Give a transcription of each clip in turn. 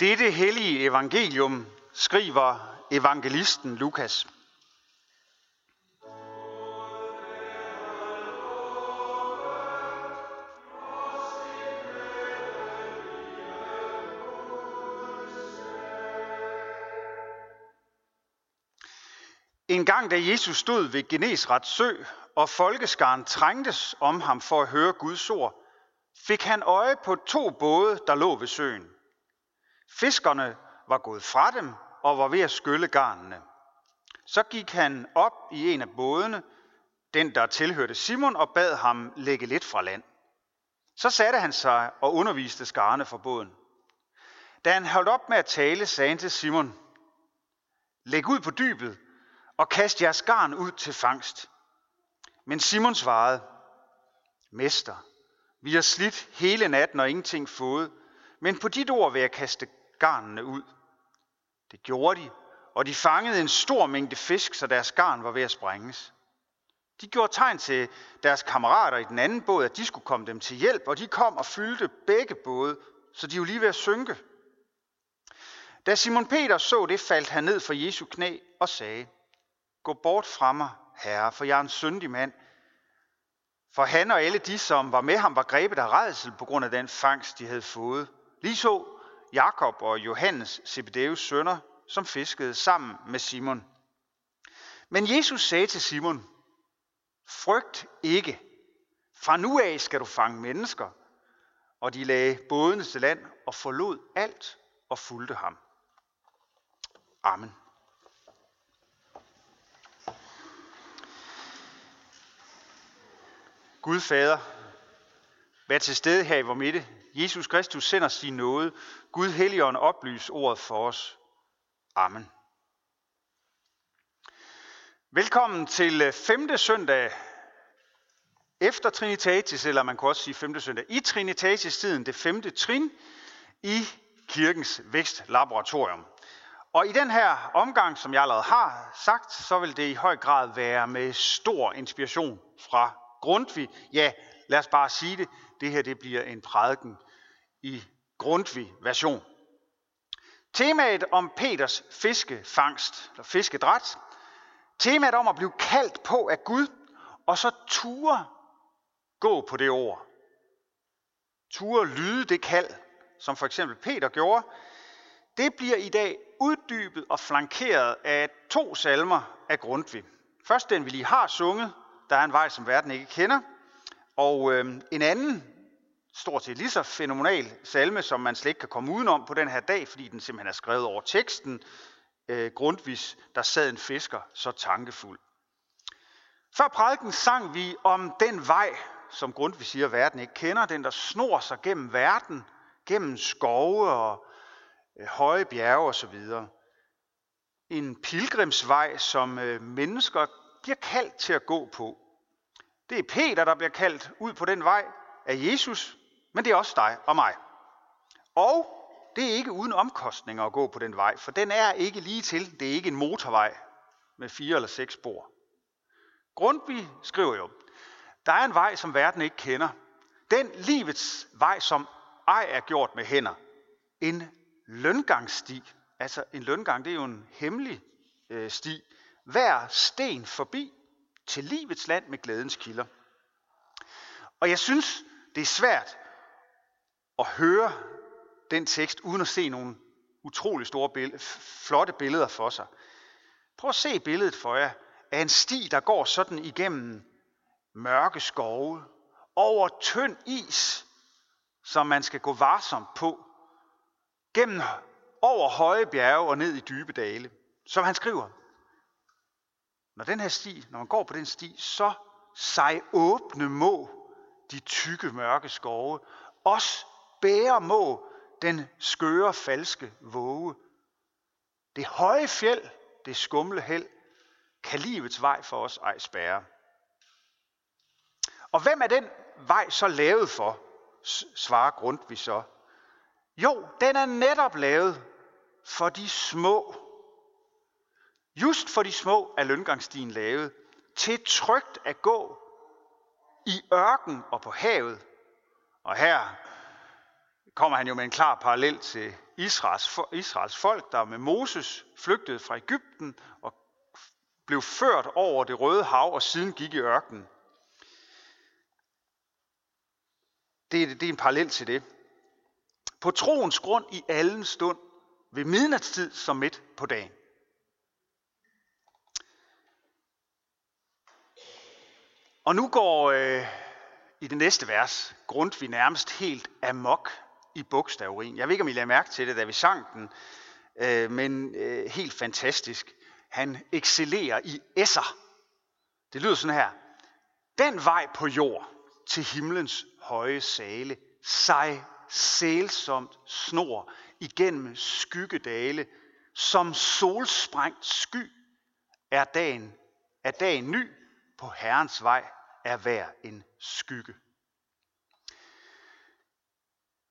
Dette hellige evangelium skriver evangelisten Lukas. En gang da Jesus stod ved Genesrets sø, og folkeskaren trængtes om ham for at høre Guds ord, fik han øje på to både, der lå ved søen. Fiskerne var gået fra dem og var ved at skylle garnene. Så gik han op i en af bådene, den der tilhørte Simon, og bad ham lægge lidt fra land. Så satte han sig og underviste skarne fra båden. Da han holdt op med at tale, sagde han til Simon, Læg ud på dybet og kast jeres garn ud til fangst. Men Simon svarede, Mester, vi har slidt hele natten og ingenting fået, men på dit ord vil jeg kaste garnene ud. Det gjorde de, og de fangede en stor mængde fisk, så deres garn var ved at sprænges. De gjorde tegn til deres kammerater i den anden båd, at de skulle komme dem til hjælp, og de kom og fyldte begge både, så de var lige ved at synke. Da Simon Peter så det, faldt han ned for Jesu knæ og sagde, Gå bort fra mig, herre, for jeg er en syndig mand. For han og alle de, som var med ham, var grebet af redsel på grund af den fangst, de havde fået. Lige så Jakob og Johannes, Zebedeus sønner, som fiskede sammen med Simon. Men Jesus sagde til Simon, frygt ikke. Fra nu af skal du fange mennesker. Og de lagde bådene til land og forlod alt og fulgte ham. Amen. Gud Fader, vær til stede her i vor midte. Jesus Kristus sender sin nåde. Gud Helligånd oplys ordet for os. Amen. Velkommen til øh, 5. søndag efter Trinitatis, eller man kan også sige 5. søndag i Trinitatis-tiden, det femte trin i kirkens vækstlaboratorium. Og i den her omgang, som jeg allerede har sagt, så vil det i høj grad være med stor inspiration fra Grundtvig. Ja, lad os bare sige det. Det her det bliver en prædiken i Grundtvig-version. Temaet om Peters fiskefangst, eller fiskedræt. Temaet om at blive kaldt på af Gud, og så ture gå på det ord. Ture lyde det kald, som for eksempel Peter gjorde. Det bliver i dag uddybet og flankeret af to salmer af Grundtvig. Først den, vi lige har sunget, der er en vej, som verden ikke kender. Og øh, en anden, stort set lige så fænomenal salme, som man slet ikke kan komme udenom på den her dag, fordi den simpelthen er skrevet over teksten, øh, Grundvis, der sad en fisker så tankefuld. Før prædiken sang vi om den vej, som Grundtvig siger, verden ikke kender, den der snor sig gennem verden, gennem skove og øh, høje bjerge osv. En pilgrimsvej, som øh, mennesker bliver kaldt til at gå på. Det er Peter, der bliver kaldt ud på den vej af Jesus, men det er også dig og mig. Og det er ikke uden omkostninger at gå på den vej, for den er ikke lige til. Det er ikke en motorvej med fire eller seks spor. Grundtvig skriver jo, der er en vej, som verden ikke kender. Den livets vej, som ej er gjort med hænder. En løngangssti. Altså en løngang, det er jo en hemmelig øh, sti. Hver sten forbi til livets land med glædens kilder. Og jeg synes, det er svært at høre den tekst, uden at se nogle utrolig store billeder, flotte billeder for sig. Prøv at se billedet for jer af en sti, der går sådan igennem mørke skove, over tynd is, som man skal gå varsomt på, gennem over høje bjerge og ned i dybe dale. Som han skriver, når den her sti, når man går på den sti, så sig åbne må de tykke mørke skove, os bære må den skøre falske våge. Det høje fjeld, det skumle held, kan livets vej for os ej spærre. Og hvem er den vej så lavet for, svarer Grundtvig så. Jo, den er netop lavet for de små. Just for de små er løngangsstien lavet, til trygt at gå i ørken og på havet. Og her kommer han jo med en klar parallel til Israels, Israels folk, der med Moses flygtede fra Ægypten og blev ført over det røde hav og siden gik i ørkenen. Det, det er en parallel til det. På troens grund i allen stund ved midnatstid som midt på dagen. Og nu går øh, i det næste vers vi nærmest helt amok i bogstaverin. Jeg ved ikke, om I lader mærke til det, da vi sang den, øh, men øh, helt fantastisk. Han excellerer i esser. Det lyder sådan her. Den vej på jord til himlens høje sale, sig sælsomt snor igennem skyggedale, som solsprængt sky er dagen, er dagen ny på Herrens vej er hver en skygge.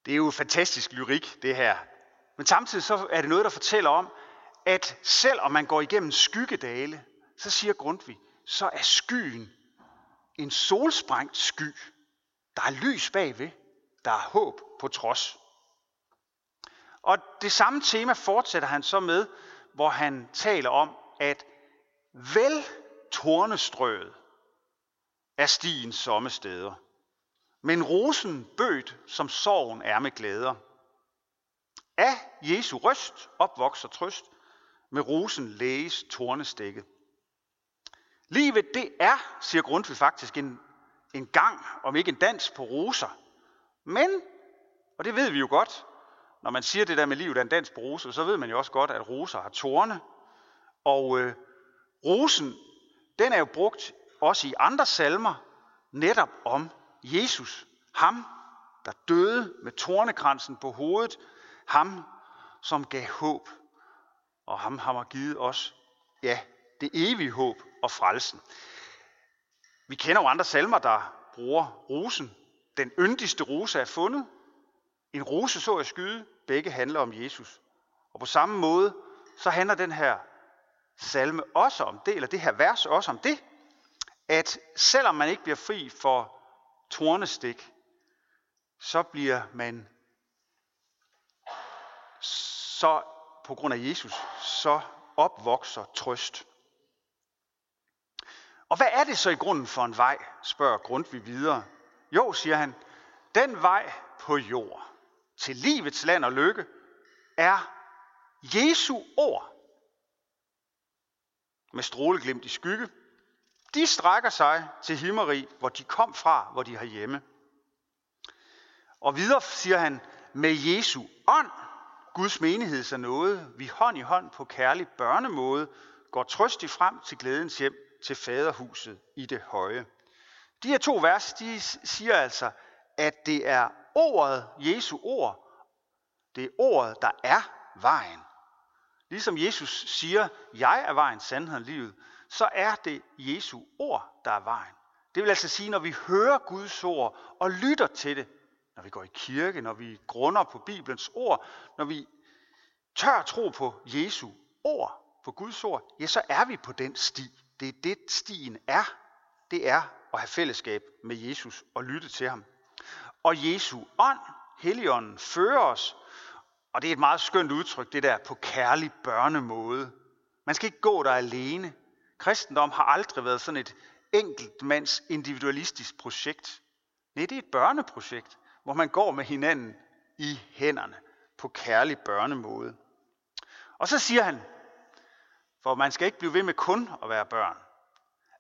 Det er jo fantastisk lyrik, det her. Men samtidig så er det noget, der fortæller om, at selvom man går igennem skyggedale, så siger Grundtvig, så er skyen en solsprængt sky. Der er lys bagved. Der er håb på trods. Og det samme tema fortsætter han så med, hvor han taler om, at vel tornestrøget er stien somme steder. Men rosen bødt, som sorgen er med glæder. Af Jesu røst opvokser trøst, med rosen læges tornestikket. Livet det er, siger Grundtvig faktisk, en, en gang, om ikke en dans på roser. Men, og det ved vi jo godt, når man siger det der med livet er en dans på roser, så ved man jo også godt, at roser har torne. Og øh, rosen, den er jo brugt også i andre salmer, netop om Jesus. Ham, der døde med tornekransen på hovedet. Ham, som gav håb. Og ham har givet os, ja, det evige håb og frelsen. Vi kender jo andre salmer, der bruger rosen. Den yndigste rose er fundet. En rose så jeg skyde. Begge handler om Jesus. Og på samme måde, så handler den her salme også om det, eller det her vers også om det, at selvom man ikke bliver fri for tornestik, så bliver man så på grund af Jesus, så opvokser trøst. Og hvad er det så i grunden for en vej, spørger Grundtvig videre. Jo, siger han, den vej på jord til livets land og lykke er Jesu ord med stråleglimt i skygge, de strækker sig til himmeri, hvor de kom fra, hvor de har hjemme. Og videre siger han, med Jesu ånd, Guds menighed er noget, vi hånd i hånd på kærlig børnemåde går trøstigt frem til glædens hjem til faderhuset i det høje. De her to vers, de siger altså, at det er ordet, Jesu ord, det er ordet, der er vejen. Ligesom Jesus siger, jeg er vejen, sandheden, livet, så er det Jesu ord, der er vejen. Det vil altså sige, når vi hører Guds ord og lytter til det, når vi går i kirke, når vi grunder på Bibelens ord, når vi tør tro på Jesu ord, på Guds ord, ja, så er vi på den sti. Det er det, stien er. Det er at have fællesskab med Jesus og lytte til ham. Og Jesu ånd, Helligånden, fører os, og det er et meget skønt udtryk, det der på kærlig børnemåde. Man skal ikke gå der alene. Kristendom har aldrig været sådan et enkeltmands individualistisk projekt. Nej, det er et børneprojekt, hvor man går med hinanden i hænderne på kærlig børnemåde. Og så siger han, for man skal ikke blive ved med kun at være børn.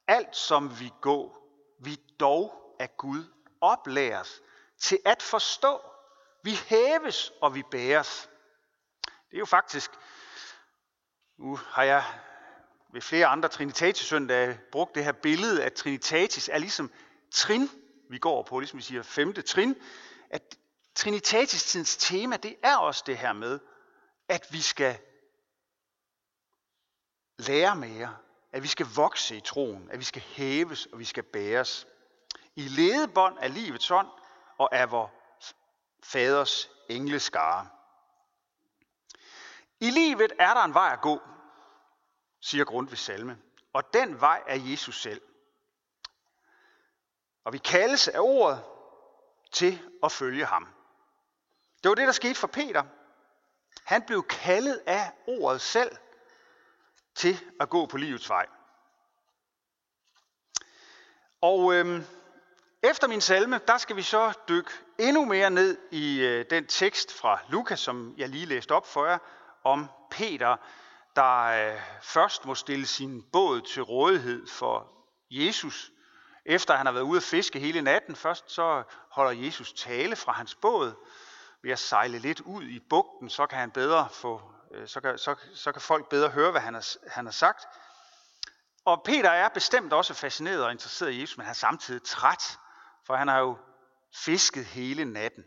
Alt som vi går, vi dog af Gud oplæres til at forstå. Vi hæves og vi bæres. Det er jo faktisk, nu har jeg ved flere andre Trinitatis søndage brugt det her billede, at Trinitatis er ligesom trin, vi går på, ligesom vi siger femte trin, at Trinitatis tidens tema, det er også det her med, at vi skal lære mere, at vi skal vokse i troen, at vi skal hæves og vi skal bæres. I ledebånd af livets ånd og af vor faders engleskare. I livet er der en vej at gå, siger ved salme. Og den vej er Jesus selv. Og vi kaldes af ordet til at følge ham. Det var det, der skete for Peter. Han blev kaldet af ordet selv til at gå på livets vej. Og øhm, efter min salme, der skal vi så dykke endnu mere ned i øh, den tekst fra Lukas, som jeg lige læste op for jer, om Peter, der øh, først må stille sin båd til rådighed for Jesus. Efter han har været ude at fiske hele natten, først så holder Jesus tale fra hans båd. Ved at sejle lidt ud i bugten, så kan han bedre få, øh, så kan, så, så kan folk bedre høre, hvad han har, han har sagt. Og Peter er bestemt også fascineret og interesseret i Jesus, men han er samtidig træt, for han har jo fisket hele natten.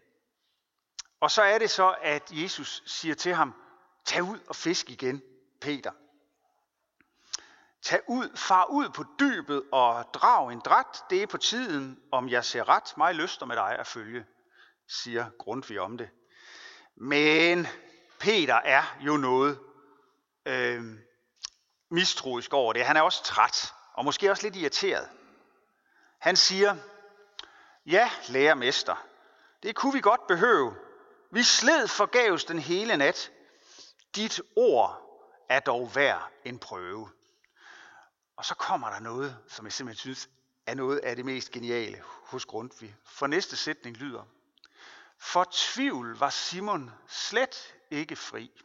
Og så er det så, at Jesus siger til ham, tag ud og fisk igen, Peter. Tag ud, far ud på dybet og drag en dræt, det er på tiden, om jeg ser ret, mig lyster med dig at følge, siger Grundtvig om det. Men Peter er jo noget øh, mistroisk over det. Han er også træt, og måske også lidt irriteret. Han siger, ja, lærermester, det kunne vi godt behøve. Vi sled forgæves den hele nat. Dit ord er dog værd en prøve. Og så kommer der noget, som jeg simpelthen synes er noget af det mest geniale hos Grundtvig. For næste sætning lyder, For tvivl var Simon slet ikke fri.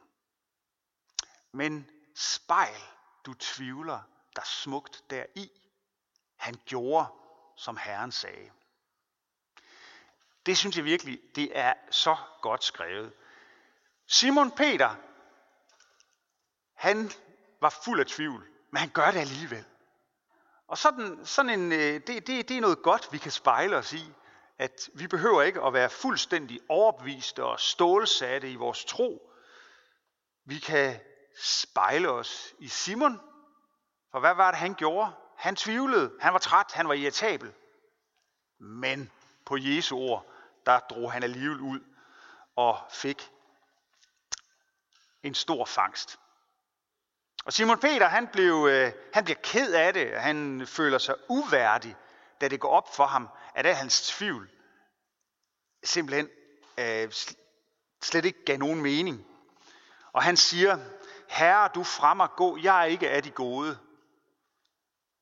Men spejl, du tvivler, der smukt deri. Han gjorde, som Herren sagde. Det synes jeg virkelig, det er så godt skrevet. Simon Peter, han var fuld af tvivl, men han gør det alligevel. Og sådan, sådan en, øh, det, det, det er noget godt, vi kan spejle os i, at vi behøver ikke at være fuldstændig overbeviste og stålsatte i vores tro. Vi kan spejle os i Simon, for hvad var det, han gjorde? Han tvivlede, han var træt, han var irritabel. Men på Jesu ord, der drog han alligevel ud og fik en stor fangst. Og Simon Peter, han, blev, øh, han bliver ked af det. Han føler sig uværdig, da det går op for ham, at det hans tvivl simpelthen øh, slet ikke gav nogen mening. Og han siger, Herre, du fremmer gå, jeg er ikke af de gode.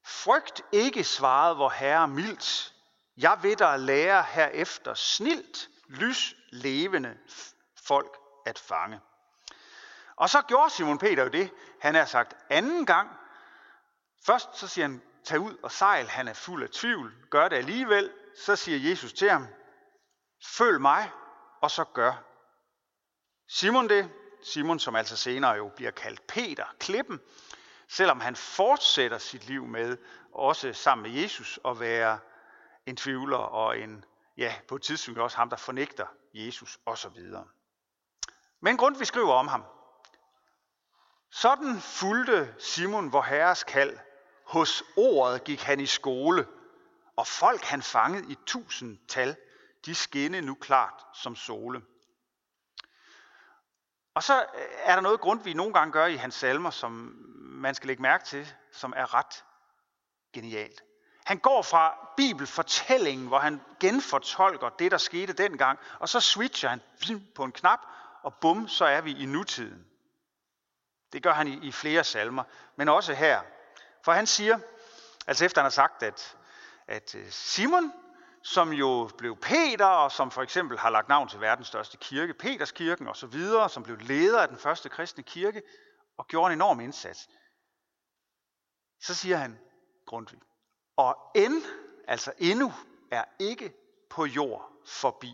Frygt ikke, svarede vor Herre mildt. Jeg vil dig lære herefter snilt, lys, levende folk at fange. Og så gjorde Simon Peter jo det, han er sagt anden gang. Først så siger han, tag ud og sejl, han er fuld af tvivl, gør det alligevel. Så siger Jesus til ham, følg mig, og så gør. Simon det, Simon som altså senere jo bliver kaldt Peter, klippen, selvom han fortsætter sit liv med, også sammen med Jesus, at være en tvivler og en, ja, på et tidspunkt også ham, der fornægter Jesus osv. Men grund vi skriver om ham, sådan fulgte Simon vor herres kald. Hos ordet gik han i skole, og folk han fanget i tusind tal, de skinnede nu klart som sole. Og så øh, er der noget grund, vi nogle gange gør i hans salmer, som man skal lægge mærke til, som er ret genialt. Han går fra bibelfortællingen, hvor han genfortolker det, der skete dengang, og så switcher han på en knap, og bum, så er vi i nutiden. Det gør han i, i flere salmer, men også her. For han siger, altså efter han har sagt, at, at øh, Simon, som jo blev Peter, og som for eksempel har lagt navn til verdens største kirke, Peterskirken osv., så som blev leder af den første kristne kirke, og gjorde en enorm indsats. Så siger han Grundtvig, og end, altså endnu, er ikke på jord forbi.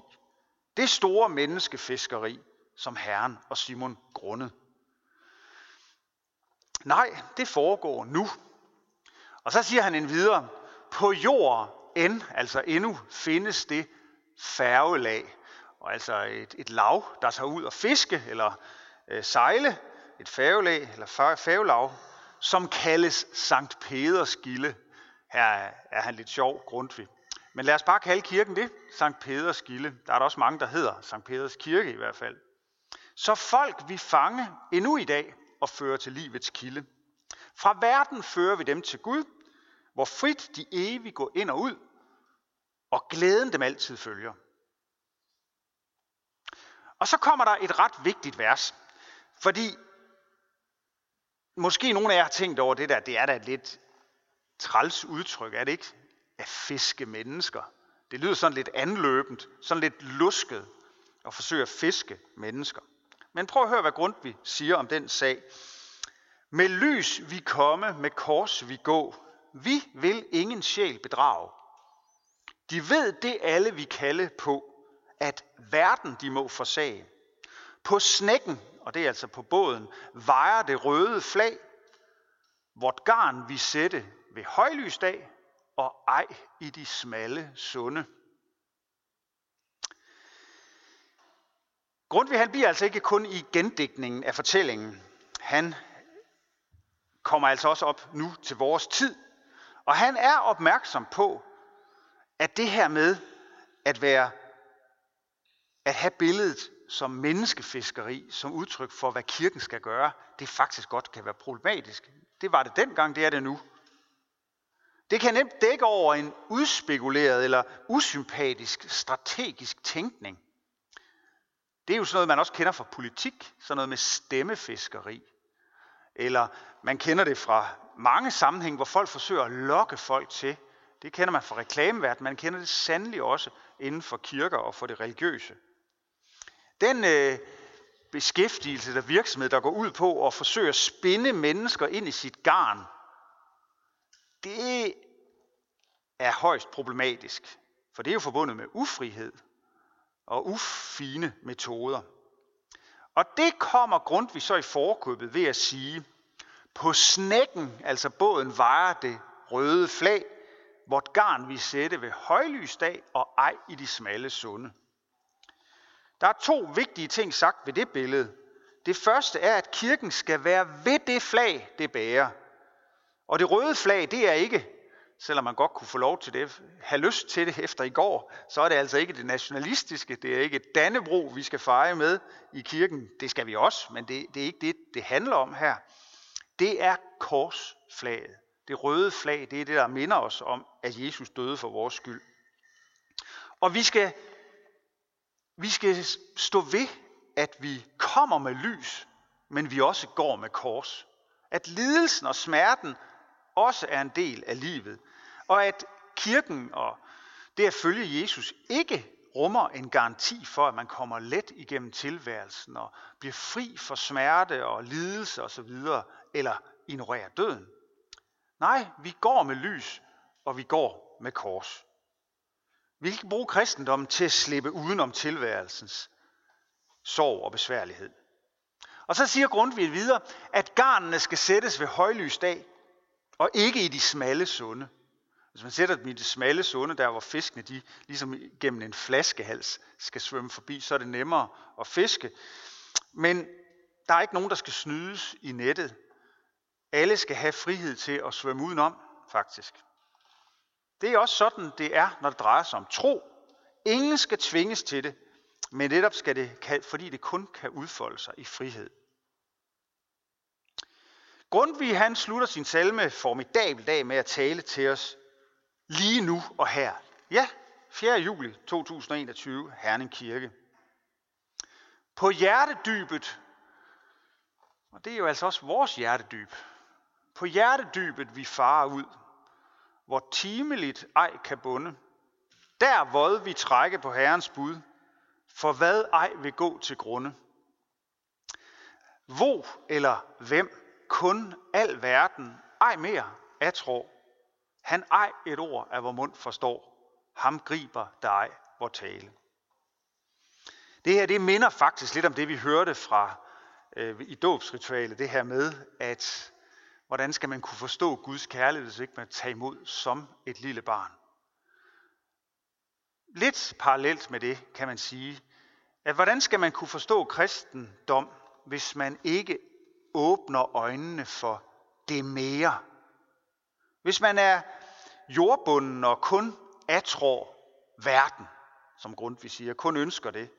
Det store menneskefiskeri, som Herren og Simon grundede. Nej, det foregår nu. Og så siger han en videre, på jord end, altså endnu, findes det færgelag. Og altså et, et lav, der tager ud og fiske eller øh, sejle, et færgelag eller færgelag, som kaldes Sankt Peders Gilde. Her er han lidt sjov, Grundtvig. Men lad os bare kalde kirken det, Sankt Peders Gilde. Der er der også mange, der hedder Sankt Peders Kirke i hvert fald. Så folk vi fange endnu i dag, og fører til livets kilde. Fra verden fører vi dem til Gud, hvor frit de evigt går ind og ud, og glæden dem altid følger. Og så kommer der et ret vigtigt vers, fordi måske nogle af jer har tænkt over det der, det er da et lidt træls udtryk, er det ikke? At fiske mennesker. Det lyder sådan lidt anløbent, sådan lidt lusket at forsøge at fiske mennesker. Men prøv at høre, hvad Grundtvig siger om den sag. Med lys vi komme, med kors vi gå. Vi vil ingen sjæl bedrage. De ved det alle vi kalde på, at verden de må forsage. På snækken, og det er altså på båden, vejer det røde flag. Vort garn vi sætte ved højlysdag, og ej i de smalle sunde. Grundtvig han bliver altså ikke kun i gendækningen af fortællingen. Han kommer altså også op nu til vores tid. Og han er opmærksom på, at det her med at være at have billedet som menneskefiskeri, som udtryk for, hvad kirken skal gøre, det faktisk godt kan være problematisk. Det var det dengang, det er det nu. Det kan nemt dække over en udspekuleret eller usympatisk strategisk tænkning. Det er jo sådan noget, man også kender fra politik, sådan noget med stemmefiskeri. Eller man kender det fra mange sammenhænge, hvor folk forsøger at lokke folk til. Det kender man fra reklameverdenen, man kender det sandelig også inden for kirker og for det religiøse. Den øh, beskæftigelse der virksomhed, der går ud på at forsøge at spinde mennesker ind i sit garn, det er højst problematisk. For det er jo forbundet med ufrihed og fine metoder. Og det kommer Grundtvig så i forkøbet ved at sige, på snækken, altså båden, vejer det røde flag, vort garn vi sætte ved højlysdag og ej i de smalle sunde. Der er to vigtige ting sagt ved det billede. Det første er, at kirken skal være ved det flag, det bærer. Og det røde flag, det er ikke, selvom man godt kunne få lov til det, have lyst til det efter i går, så er det altså ikke det nationalistiske, det er ikke Dannebro, vi skal fejre med i kirken. Det skal vi også, men det, det er ikke det, det handler om her. Det er korsflaget. Det røde flag, det er det, der minder os om, at Jesus døde for vores skyld. Og vi skal vi skal stå ved, at vi kommer med lys, men vi også går med kors. At lidelsen og smerten også er en del af livet. Og at kirken og det at følge Jesus ikke rummer en garanti for, at man kommer let igennem tilværelsen og bliver fri for smerte og lidelse osv., eller ignorerer døden. Nej, vi går med lys, og vi går med kors. Vi kan ikke bruge kristendommen til at slippe udenom tilværelsens sorg og besværlighed. Og så siger Grundtvig videre, at garnene skal sættes ved højlysdag, og ikke i de smalle sunde. Hvis man sætter dem i de smalle sunde, der hvor fiskene de ligesom gennem en flaskehals skal svømme forbi, så er det nemmere at fiske. Men der er ikke nogen, der skal snydes i nettet. Alle skal have frihed til at svømme udenom, faktisk. Det er også sådan, det er, når det drejer sig om tro. Ingen skal tvinges til det, men netop skal det, fordi det kun kan udfolde sig i frihed. Grundtvig han slutter sin salme formidabel dag med at tale til os lige nu og her. Ja, 4. juli 2021, Herning Kirke. På hjertedybet, og det er jo altså også vores hjertedyb, på hjertedybet vi farer ud, hvor timeligt ej kan bunde. Der våd vi trække på Herrens bud, for hvad ej vil gå til grunde. Hvor eller hvem kun al verden ej mere atro. Han ej et ord af vor mund forstår. Ham griber dig vor tale. Det her det minder faktisk lidt om det, vi hørte fra øh, i dåbsritualet, det her med, at Hvordan skal man kunne forstå Guds kærlighed, hvis ikke man tager imod som et lille barn? Lidt parallelt med det kan man sige, at hvordan skal man kunne forstå kristendom, hvis man ikke åbner øjnene for det mere? Hvis man er jordbunden og kun atrår verden, som Grundtvig siger, kun ønsker det,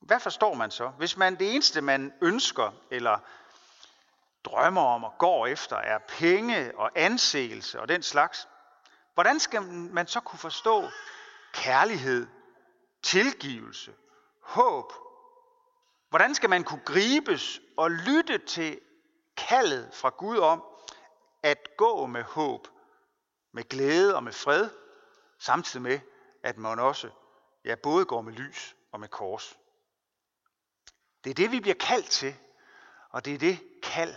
hvad forstår man så? Hvis man det eneste, man ønsker eller drømmer om og går efter, er penge og anseelse og den slags, hvordan skal man så kunne forstå kærlighed, tilgivelse, håb Hvordan skal man kunne gribes og lytte til kaldet fra Gud om at gå med håb, med glæde og med fred, samtidig med, at man også ja, både går med lys og med kors. Det er det, vi bliver kaldt til, og det er det kald,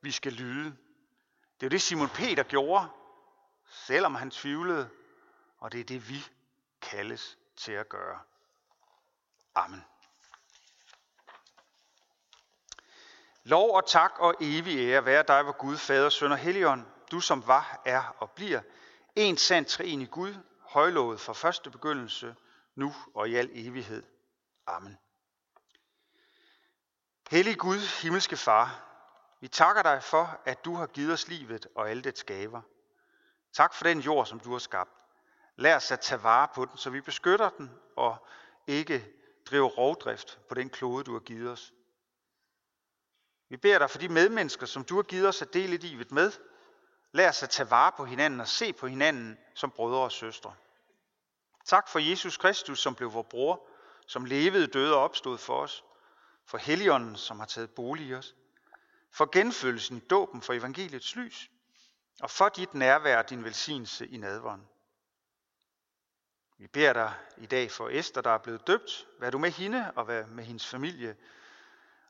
vi skal lyde. Det er jo det, Simon Peter gjorde, selvom han tvivlede, og det er det, vi kaldes til at gøre. Amen. Lov og tak og evig ære være dig, hvor Gud, Fader, Søn og Helligånd, du som var, er og bliver, en sand i Gud, højlovet fra første begyndelse, nu og i al evighed. Amen. Hellig Gud, himmelske Far, vi takker dig for, at du har givet os livet og alle dets gaver. Tak for den jord, som du har skabt. Lær os at tage vare på den, så vi beskytter den og ikke driver rovdrift på den klode, du har givet os. Vi beder dig for de medmennesker, som du har givet os at dele livet med. Lær os at tage vare på hinanden og se på hinanden som brødre og søstre. Tak for Jesus Kristus, som blev vores bror, som levede, døde og opstod for os. For Helligånden, som har taget bolig i os. For genfølelsen i dåben for evangeliets lys. Og for dit nærvær og din velsignelse i nadvånden. Vi beder dig i dag for Esther, der er blevet døbt. Vær du med hende og vær med hendes familie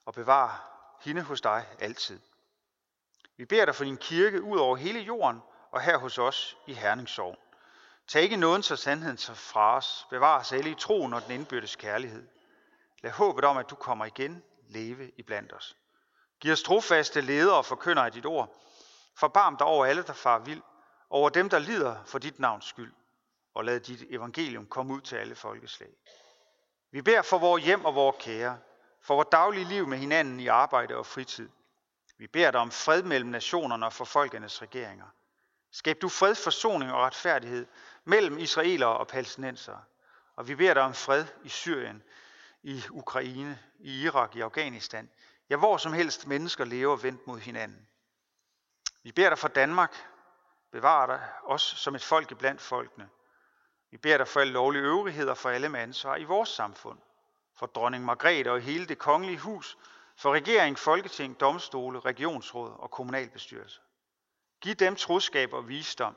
og bevar hende hos dig altid. Vi beder dig for din kirke ud over hele jorden og her hos os i Herningssorg. Tag ikke nåden så sandheden så fra os. Bevar os alle i troen og den indbyrdes kærlighed. Lad håbet om, at du kommer igen, leve i blandt os. Giv os trofaste ledere og forkynder af dit ord. Forbarm dig over alle, der far vild, over dem, der lider for dit navns skyld, og lad dit evangelium komme ud til alle folkeslag. Vi beder for vores hjem og vores kære, for vores daglige liv med hinanden i arbejde og fritid. Vi beder dig om fred mellem nationerne og for folkenes regeringer. Skab du fred, forsoning og retfærdighed mellem israelere og palæstinensere. Og vi beder dig om fred i Syrien, i Ukraine, i Irak, i Afghanistan. Ja, hvor som helst mennesker lever vendt mod hinanden. Vi beder dig for Danmark. Bevar dig os som et folk blandt folkene. Vi beder dig for alle lovlige øvrigheder for alle med ansvar i vores samfund for dronning Margrethe og hele det kongelige hus, for regering, folketing, domstole, regionsråd og kommunalbestyrelse. Giv dem troskab og visdom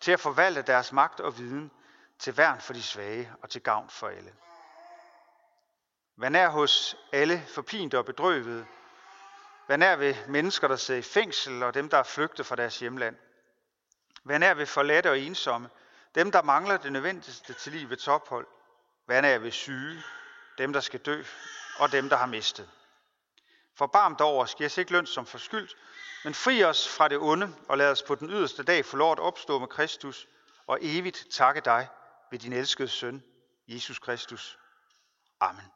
til at forvalte deres magt og viden til værn for de svage og til gavn for alle. Vær nær hos alle forpinte og bedrøvede. Vær nær ved mennesker, der sidder i fængsel og dem, der er flygtet fra deres hjemland. Vær nær ved forladte og ensomme, dem, der mangler det nødvendigste til livets ophold. Vær nær ved syge, dem der skal dø, og dem der har mistet. Forbarm over os, giv os ikke løn som forskyldt, men fri os fra det onde, og lad os på den yderste dag få lov at opstå med Kristus, og evigt takke dig ved din elskede søn, Jesus Kristus. Amen.